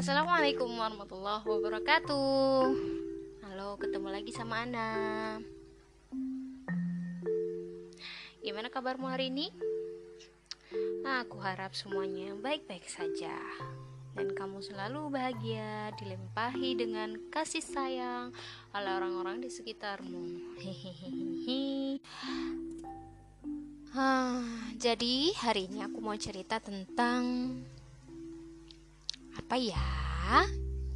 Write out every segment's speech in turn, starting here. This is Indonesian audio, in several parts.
Assalamualaikum warahmatullahi wabarakatuh. Halo, ketemu lagi sama Ana. Gimana kabarmu hari ini? Aku harap semuanya baik-baik saja. Dan kamu selalu bahagia Dilimpahi dengan kasih sayang Oleh orang-orang di sekitarmu. Hehehe. Ah, jadi hari ini aku mau cerita tentang apa ya?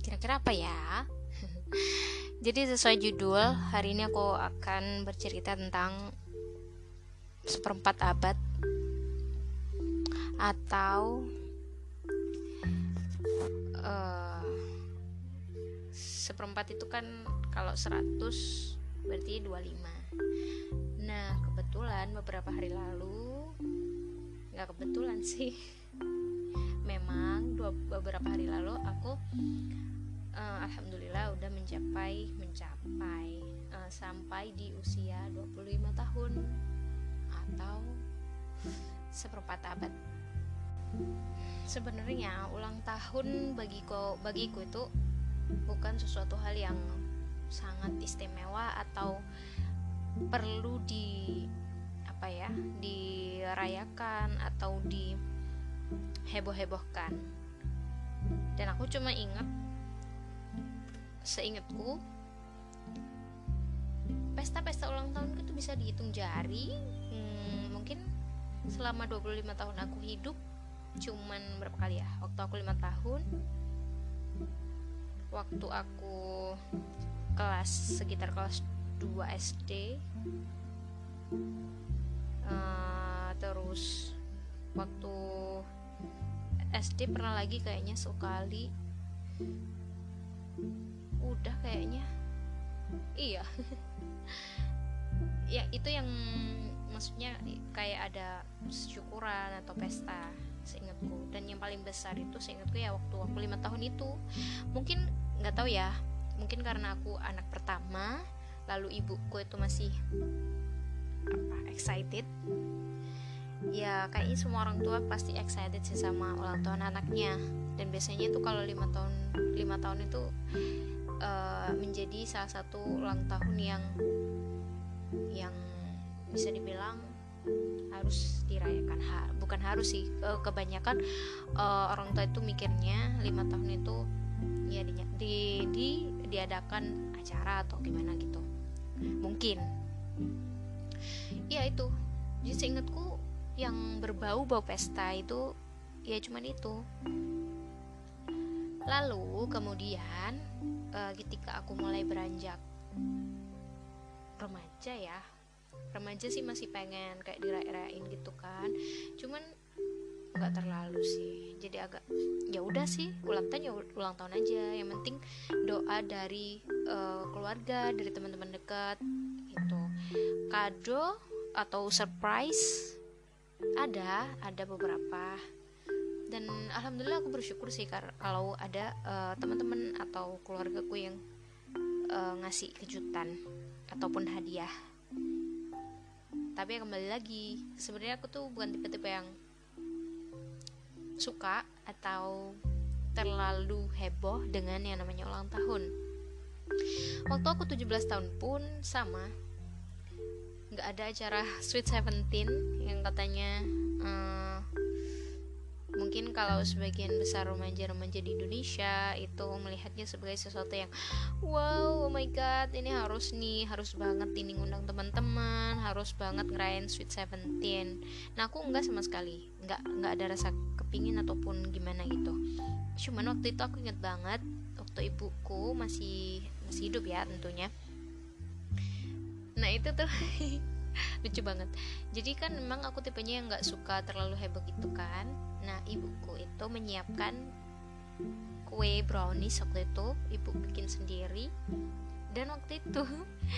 Kira-kira apa ya? jadi sesuai judul, hari ini aku akan bercerita tentang seperempat abad atau uh, seperempat itu kan kalau 100 berarti 25 nah kebetulan beberapa hari lalu nggak kebetulan sih memang dua beberapa hari lalu aku uh, alhamdulillah udah mencapai mencapai uh, sampai di usia 25 tahun atau seperempat abad. Sebenarnya ulang tahun bagiku bagiku itu bukan sesuatu hal yang sangat istimewa atau perlu di apa ya dirayakan atau di heboh-hebohkan. Dan aku cuma ingat seingatku pesta-pesta ulang tahun itu bisa dihitung jari. Hmm, mungkin selama 25 tahun aku hidup cuman berapa kali ya? Waktu aku lima tahun. Waktu aku kelas sekitar kelas 2 SD uh, terus waktu SD pernah lagi kayaknya sekali. Udah kayaknya. Iya. Ya itu yang maksudnya kayak ada syukuran atau pesta seingatku. Dan yang paling besar itu seingatku ya waktu aku lima tahun itu. Mungkin nggak tahu ya. Mungkin karena aku anak pertama lalu ibuku itu masih apa excited ya kayaknya semua orang tua pasti excited sih sama ulang tahun anaknya. Dan biasanya itu kalau lima tahun lima tahun itu uh, menjadi salah satu ulang tahun yang yang bisa dibilang harus dirayakan. Ha, bukan harus sih kebanyakan uh, orang tua itu mikirnya lima tahun itu ya di, di, di diadakan acara atau gimana gitu. Mungkin. Ya itu. Jadi seingatku yang berbau bau pesta itu ya cuman itu. Lalu kemudian uh, ketika aku mulai beranjak remaja ya remaja sih masih pengen kayak dirayain gitu kan. Cuman nggak terlalu sih. Jadi agak ya udah sih ulang tahun ya ulang tahun aja. Yang penting doa dari uh, keluarga dari teman-teman dekat gitu. Kado atau surprise ada ada beberapa. Dan alhamdulillah aku bersyukur sih kalau ada uh, teman-teman atau keluargaku yang uh, ngasih kejutan ataupun hadiah. Tapi kembali lagi sebenarnya aku tuh bukan tipe-tipe yang suka atau terlalu heboh dengan yang namanya ulang tahun. Waktu aku 17 tahun pun sama nggak ada acara Sweet Seventeen yang katanya uh, mungkin kalau sebagian besar remaja-remaja di Indonesia itu melihatnya sebagai sesuatu yang wow oh my god ini harus nih harus banget ini ngundang teman-teman harus banget ngerayain Sweet Seventeen. Nah aku nggak sama sekali nggak nggak ada rasa kepingin ataupun gimana gitu. Cuman waktu itu aku inget banget waktu ibuku masih masih hidup ya tentunya. Nah itu tuh lucu banget. Jadi kan memang aku tipenya yang nggak suka terlalu heboh gitu kan. Nah ibuku itu menyiapkan kue brownies waktu itu ibu bikin sendiri. Dan waktu itu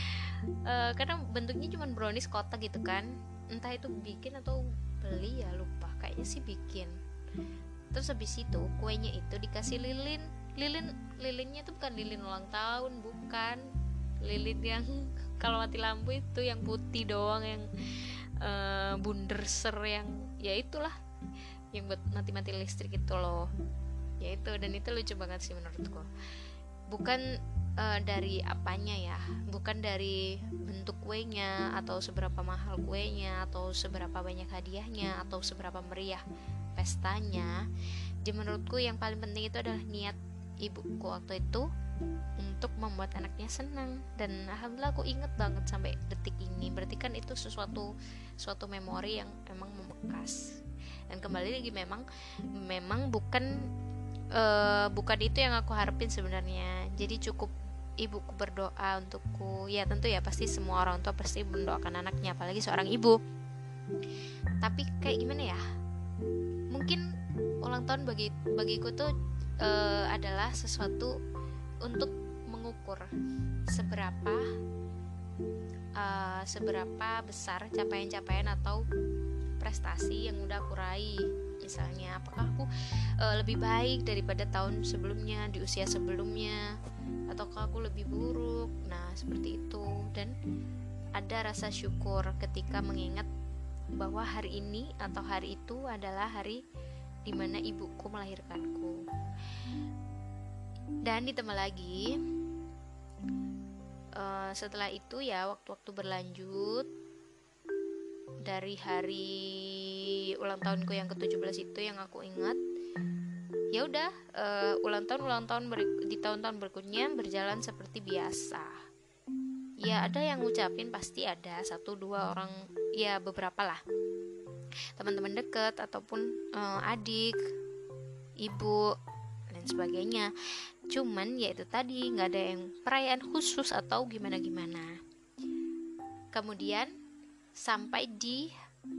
uh, karena bentuknya cuma brownies kotak gitu kan. Entah itu bikin atau beli ya lupa. Kayaknya sih bikin. Terus habis itu kuenya itu dikasih lilin. Lilin lilinnya tuh bukan lilin ulang tahun bukan. Lilin yang kalau mati lampu itu yang putih doang yang uh, bundar ser yang ya itulah yang buat mati-mati listrik itu loh. Ya itu dan itu lucu banget sih menurutku. Bukan uh, dari apanya ya bukan dari bentuk kuenya atau seberapa mahal kuenya atau seberapa banyak hadiahnya atau seberapa meriah pestanya. Jadi menurutku yang paling penting itu adalah niat ibuku waktu itu untuk membuat anaknya senang. Dan alhamdulillah aku inget banget sampai detik ini. Berarti kan itu sesuatu suatu memori yang emang membekas. Dan kembali lagi memang memang bukan uh, bukan itu yang aku harapin sebenarnya. Jadi cukup ibuku berdoa untukku. Ya tentu ya pasti semua orang tua pasti mendoakan anaknya apalagi seorang ibu. Tapi kayak gimana ya? Mungkin ulang tahun bagi bagiku tuh uh, adalah sesuatu untuk mengukur seberapa uh, seberapa besar capaian-capaian atau prestasi yang udah aku raih. Misalnya apakah aku uh, lebih baik daripada tahun sebelumnya di usia sebelumnya ataukah aku lebih buruk? Nah seperti itu. Dan ada rasa syukur ketika mengingat bahwa hari ini atau hari itu adalah hari di mana ibuku melahirkanku dan ditambah lagi uh, setelah itu ya waktu-waktu berlanjut dari hari ulang tahunku yang ke-17 itu yang aku ingat ya udah uh, ulang tahun ulang tahun di tahun-tahun berikutnya berjalan seperti biasa. Ya ada yang ngucapin pasti ada satu dua orang ya beberapa lah. Teman-teman deket ataupun uh, adik ibu dan sebagainya cuman ya itu tadi nggak ada yang perayaan khusus atau gimana gimana kemudian sampai di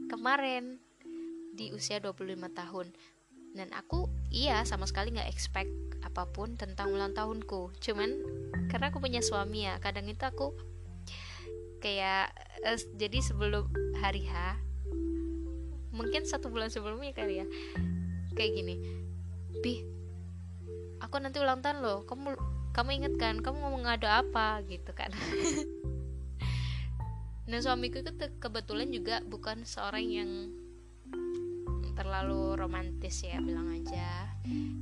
kemarin di usia 25 tahun. Dan aku iya sama sekali nggak expect apa pun tentang ulang tahunku. Cuman karena aku punya suami ya kadang itu aku kayak eh, jadi sebelum hari H mungkin satu bulan sebelumnya kali ya. Kayak gini bi aku nanti ulang tahun loh kamu kamu inget kan kamu mau ngadu apa gitu kan Nah suamiku itu kebetulan juga bukan seorang yang terlalu romantis ya bilang aja.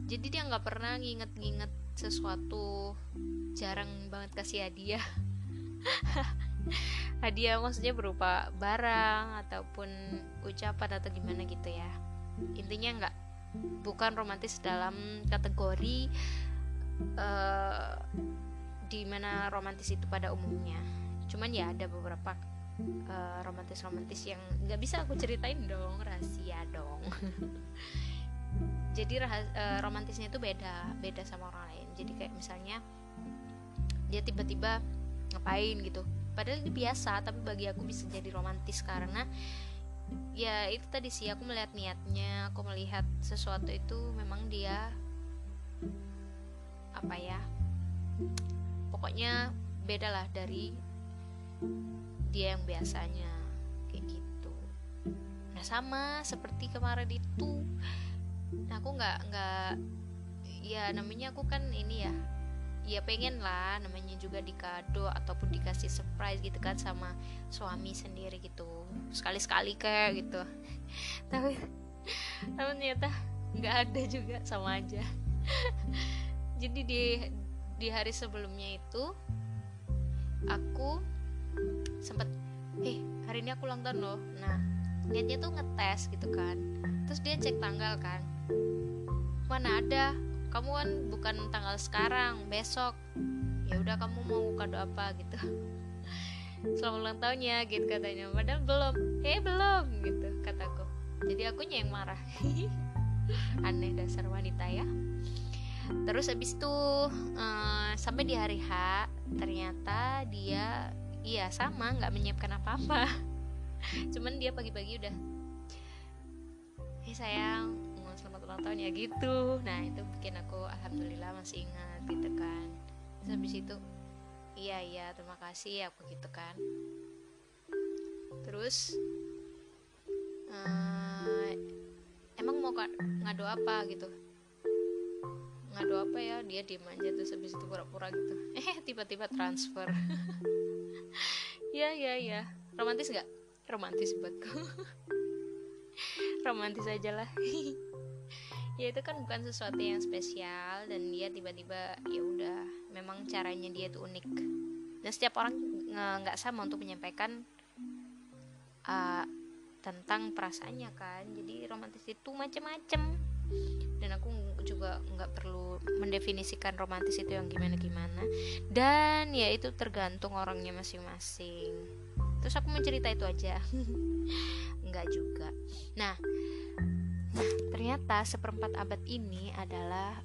Jadi dia nggak pernah nginget-nginget sesuatu, jarang banget kasih hadiah. hadiah maksudnya berupa barang ataupun ucapan atau gimana gitu ya. Intinya nggak bukan romantis dalam kategori uh, di mana romantis itu pada umumnya. Cuman ya ada beberapa romantis eh, romantis-romantis yang nggak bisa aku ceritain dong rahasia dong. Jadi uh, romantisnya itu beda beda sama orang lain. Jadi kayak misalnya dia tiba-tiba ngapain gitu. Padahal ini biasa tapi bagi aku bisa jadi romantis karena ya itu tadi sih aku melihat niatnya aku melihat sesuatu itu memang dia apa ya pokoknya beda lah dari dia yang biasanya kayak gitu. Nah sama seperti kemarin itu nah aku nggak nggak ya namanya aku kan ini ya ya pengen lah namanya juga dikado ataupun dikasih surprise gitu kan sama suami sendiri gitu. Sekali sekali kayak gitu. Tapi tapi ternyata nggak ada juga sama aja. Jadi di di hari sebelumnya itu aku sempet eh hari ini aku ulang tahun loh. Nah niatnya tuh ngetes gitu kan. Terus dia cek tanggal kan. Mana ada kamu kan bukan tanggal sekarang besok. Ya udah kamu mau kado apa gitu. Selamat ulang tahunnya gitu katanya. Padahal belum. Eh belum gitu kataku. Jadi aku yang marah. Aneh dasar wanita ya. Terus abis itu uh, sampai di hari H ternyata dia iya sama nggak menyiapkan apa-apa. Cuman dia pagi-pagi udah hei sayang ulang tahun ya gitu. Nah itu bikin aku alhamdulillah masih ingat gitu kan. Terus habis itu iya iya terima kasih aku gitu kan. Terus uh, emang mau ngadu apa gitu? Ngadu apa ya? Dia diem aja terus habis itu pura-pura gitu. Eh tiba-tiba transfer. Ya ya ya romantis nggak? Romantis buatku. Romantis aja lah ya itu kan bukan sesuatu yang spesial dan dia tiba-tiba ya udah memang caranya dia tuh unik. Dan setiap orang nggak sama untuk menyampaikan uh, tentang perasaannya kan. Jadi romantis itu macam-macam dan aku juga nggak perlu mendefinisikan romantis itu yang gimana gimana dan ya itu tergantung orangnya masing-masing. Terus aku mencerita itu aja. Nggak juga. Nah ternyata seperempat abad ini adalah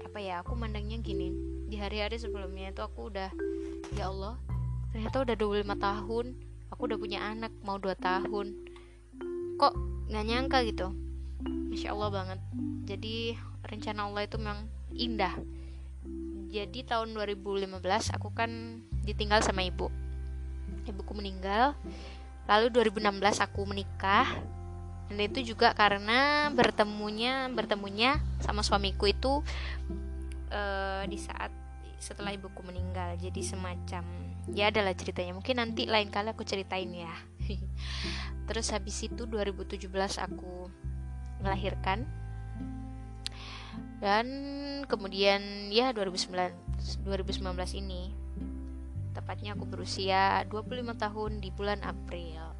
apa ya aku mandangnya gini. Di hari-hari sebelumnya itu aku udah ya Allah ternyata udah 25 tahun aku udah punya anak mau 2 tahun. Kok nggak nyangka gitu? Masya Allah banget. Jadi rencana Allah itu memang indah. Jadi tahun 2015 aku kan ditinggal sama ibu. Ibuku meninggal. Lalu 2016 aku menikah dan itu juga karena bertemunya bertemunya sama suamiku itu uh, di saat setelah ibuku meninggal. Jadi semacam ya adalah ceritanya. Mungkin nanti lain kali aku ceritain ya. Terus habis itu 2017 aku melahirkan. Dan kemudian ya 2009 2019 ini tepatnya aku berusia 25 tahun di bulan April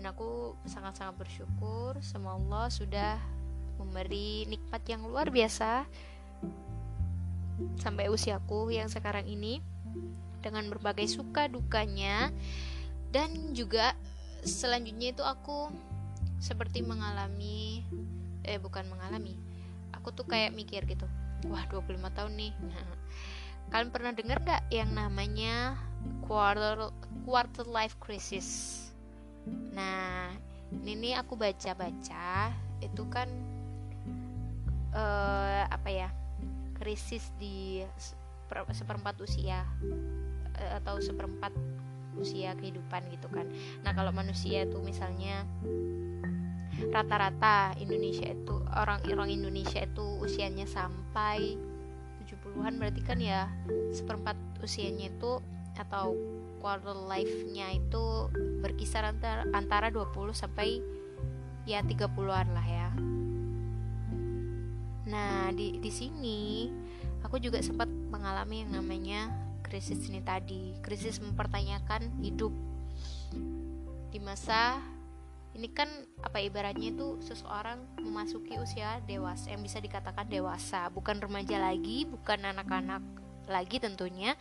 dan aku sangat-sangat bersyukur sama Allah sudah memberi nikmat yang luar biasa sampai usiaku yang sekarang ini dengan berbagai suka dukanya. Dan juga selanjutnya itu aku seperti mengalami eh bukan mengalami aku tuh kayak mikir gitu wah 25 tahun nih. Kalian pernah dengar gak yang namanya quarter quarter life crisis nah ini aku baca-baca itu kan uh, apa ya krisis di seperempat usia uh, atau seperempat usia kehidupan gitu kan. Nah kalau manusia itu misalnya rata-rata Indonesia itu orang-orang Indonesia itu usianya sampai 70-an berarti kan ya seperempat usianya itu atau quarter life-nya itu berkisar antara antara 20 sampai ya 30-an lah ya. Nah, di di sini aku juga sempat mengalami yang namanya krisis ini tadi, krisis mempertanyakan hidup di masa ini kan apa ibaratnya itu seseorang memasuki usia dewasa yang bisa dikatakan dewasa bukan remaja lagi bukan anak-anak lagi tentunya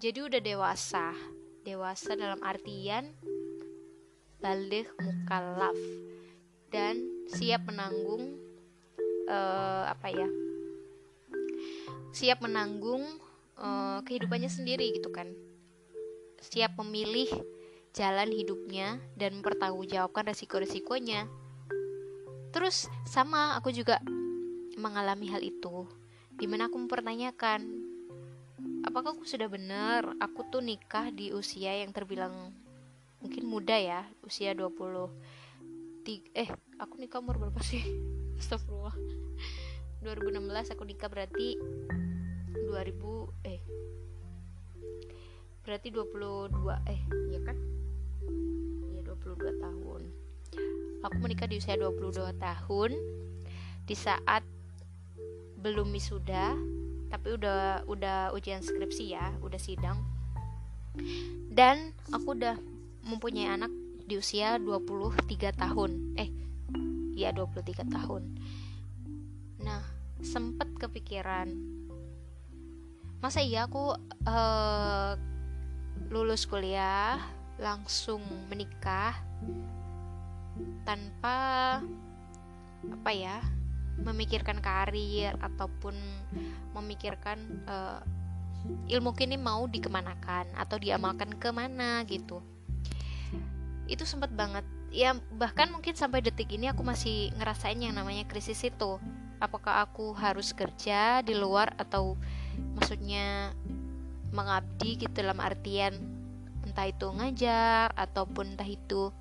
jadi udah dewasa dewasa dalam artian balik mukallaf dan siap menanggung uh, apa ya siap menanggung uh, kehidupannya sendiri gitu kan siap memilih jalan hidupnya dan mempertanggungjawabkan resiko-resikonya. Terus sama aku juga mengalami hal itu, di mana aku mempertanyakan, apakah aku sudah benar aku tuh nikah di usia yang terbilang mungkin muda ya, usia 20 eh aku nikah umur berapa sih? Astagfirullah. 2016 aku nikah berarti 2000 eh. Berarti 22 eh ya kan? 22 tahun. Aku menikah di usia 22 tahun. Di saat belum wisuda tapi udah udah ujian skripsi ya udah sidang. Dan aku udah mempunyai anak di usia 23 tahun. Eh ya 23 tahun. Nah sempet kepikiran masa iya aku uh, lulus kuliah langsung menikah tanpa apa ya memikirkan karir ataupun memikirkan uh, ilmu kini mau dikemanakan atau diamalkan ke mana gitu itu sempat banget. Ya bahkan mungkin sampai detik ini aku masih ngerasain yang namanya krisis itu. Apakah aku harus kerja di luar atau maksudnya mengabdi gitu dalam artian entah itu ngajar ataupun entah itu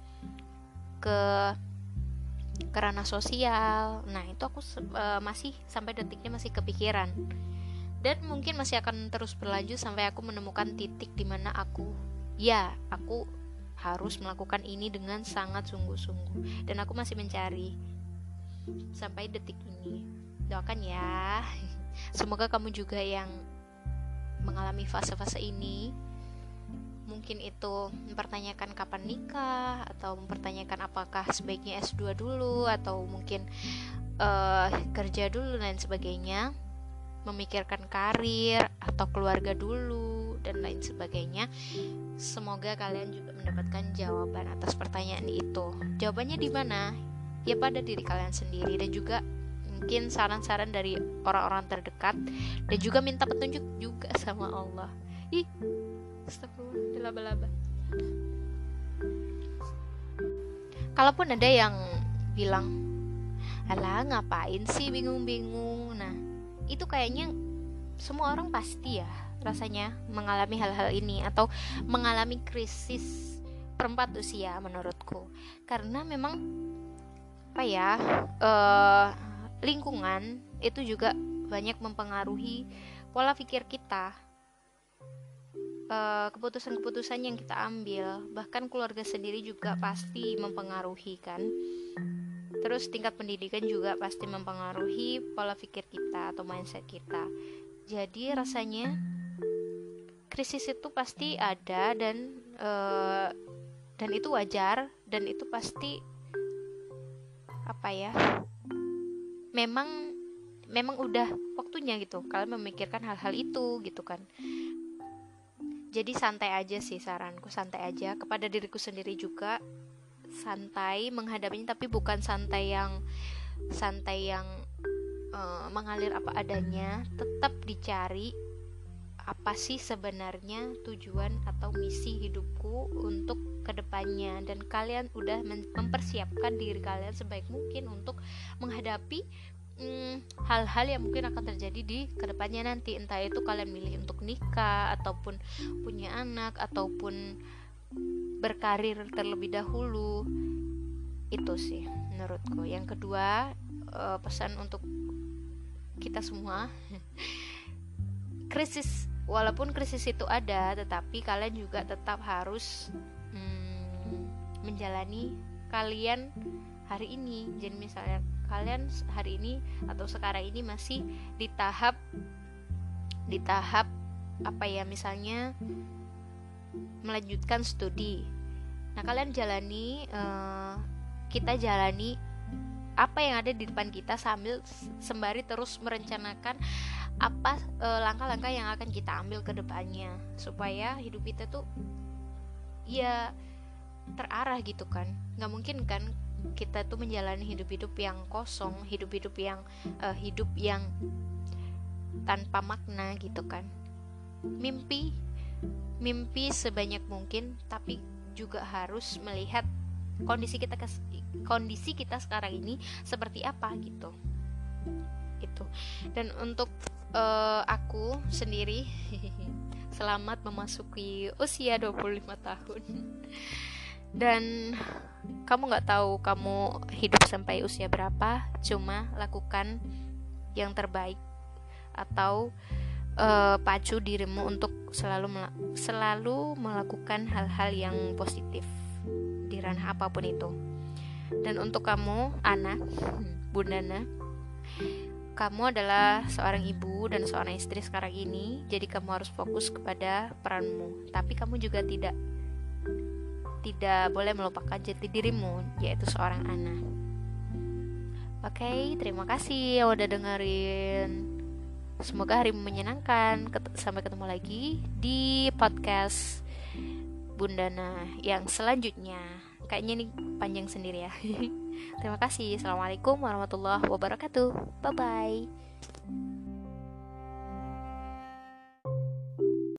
ke kerana sosial. Nah itu aku uh, masih sampai detiknya masih kepikiran. Dan mungkin masih akan terus berlanjut sampai aku menemukan titik di mana aku ya aku harus melakukan ini dengan sangat sungguh-sungguh. Dan aku masih mencari sampai detik ini. Doakan ya. Semoga kamu juga yang mengalami fase-fase ini mungkin itu mempertanyakan kapan nikah atau mempertanyakan apakah sebaiknya S2 dulu atau mungkin uh, kerja dulu dan sebagainya memikirkan karir atau keluarga dulu dan lain sebagainya semoga kalian juga mendapatkan jawaban atas pertanyaan itu. Jawabannya di mana? Ya pada diri kalian sendiri dan juga mungkin saran-saran dari orang-orang terdekat dan juga minta petunjuk juga sama Allah. Ih astagfirullah dilaba-laba kalaupun ada yang bilang alah ngapain sih bingung-bingung? Nah itu kayaknya semua orang pasti ya rasanya mengalami hal-hal ini atau mengalami krisis perempat usia menurutku. Karena memang apa ya uh, lingkungan itu juga banyak mempengaruhi pola pikir kita. Eh, keputusan-keputusan yang kita ambil bahkan keluarga sendiri juga pasti mempengaruhi kan? Terus tingkat pendidikan juga pasti mempengaruhi pola pikir kita atau mindset kita. Jadi rasanya krisis itu pasti ada dan uh, dan itu wajar dan itu pasti apa ya memang memang udah waktunya gitu kalian memikirkan hal-hal itu gitu kan. Jadi santai aja sih saranku santai aja kepada diriku sendiri juga. Santai menghadapinya tapi bukan santai yang santai yang uh, mengalir apa adanya. Tetap dicari apa sih sebenarnya tujuan atau misi hidupku untuk ke depannya? Dan kalian udah mempersiapkan diri kalian sebaik mungkin untuk menghadapi hmm, hal-hal hmm, yang mungkin akan terjadi di ke depannya nanti. Entah itu kalian milih untuk nikah ataupun punya anak ataupun berkarir terlebih dahulu. Itu sih menurutku. Yang kedua uh, pesan untuk kita semua krisis walaupun krisis itu ada tetapi kalian juga tetap harus hmm, menjalani kalian hari ini. Jadi misalnya kalian hari ini atau sekarang ini masih di tahap di tahap apa ya misalnya melanjutkan studi. Nah kalian jalani uh, kita jalani apa yang ada di depan kita sambil sembari terus merencanakan apa eh, langkah-langkah yang akan kita ambil ke depannya supaya hidup kita tuh ya terarah gitu kan. Nggak mungkin kan kita tuh menjalani hidup-hidup yang kosong hidup-hidup yang uh, hidup yang tanpa makna gitu kan. Mimpi mimpi sebanyak mungkin tapi juga harus melihat kondisi kita kondisi kita sekarang ini seperti apa gitu. Itu. Dan untuk uh, aku sendiri selamat memasuki usia 25 tahun. Dan kamu nggak tahu kamu hidup sampai usia berapa cuma lakukan yang terbaik atau uh, pacu dirimu untuk selalu selalu melakukan hal-hal yang positif di ranah apa pun itu. Dan untuk kamu Ana Bundana kamu adalah seorang ibu dan seorang istri sekarang ini, jadi kamu harus fokus kepada peranmu. Tapi kamu juga tidak tidak boleh melupakan jati dirimu, yaitu seorang anak. Oke, okay, terima kasih yang udah dengerin. Semoga harimu menyenangkan. Sampai ketemu lagi di podcast Bundana yang selanjutnya. Kayaknya ini panjang sendiri ya. Terima kasih. Assalamualaikum warahmatullahi wabarakatuh. Bye bye.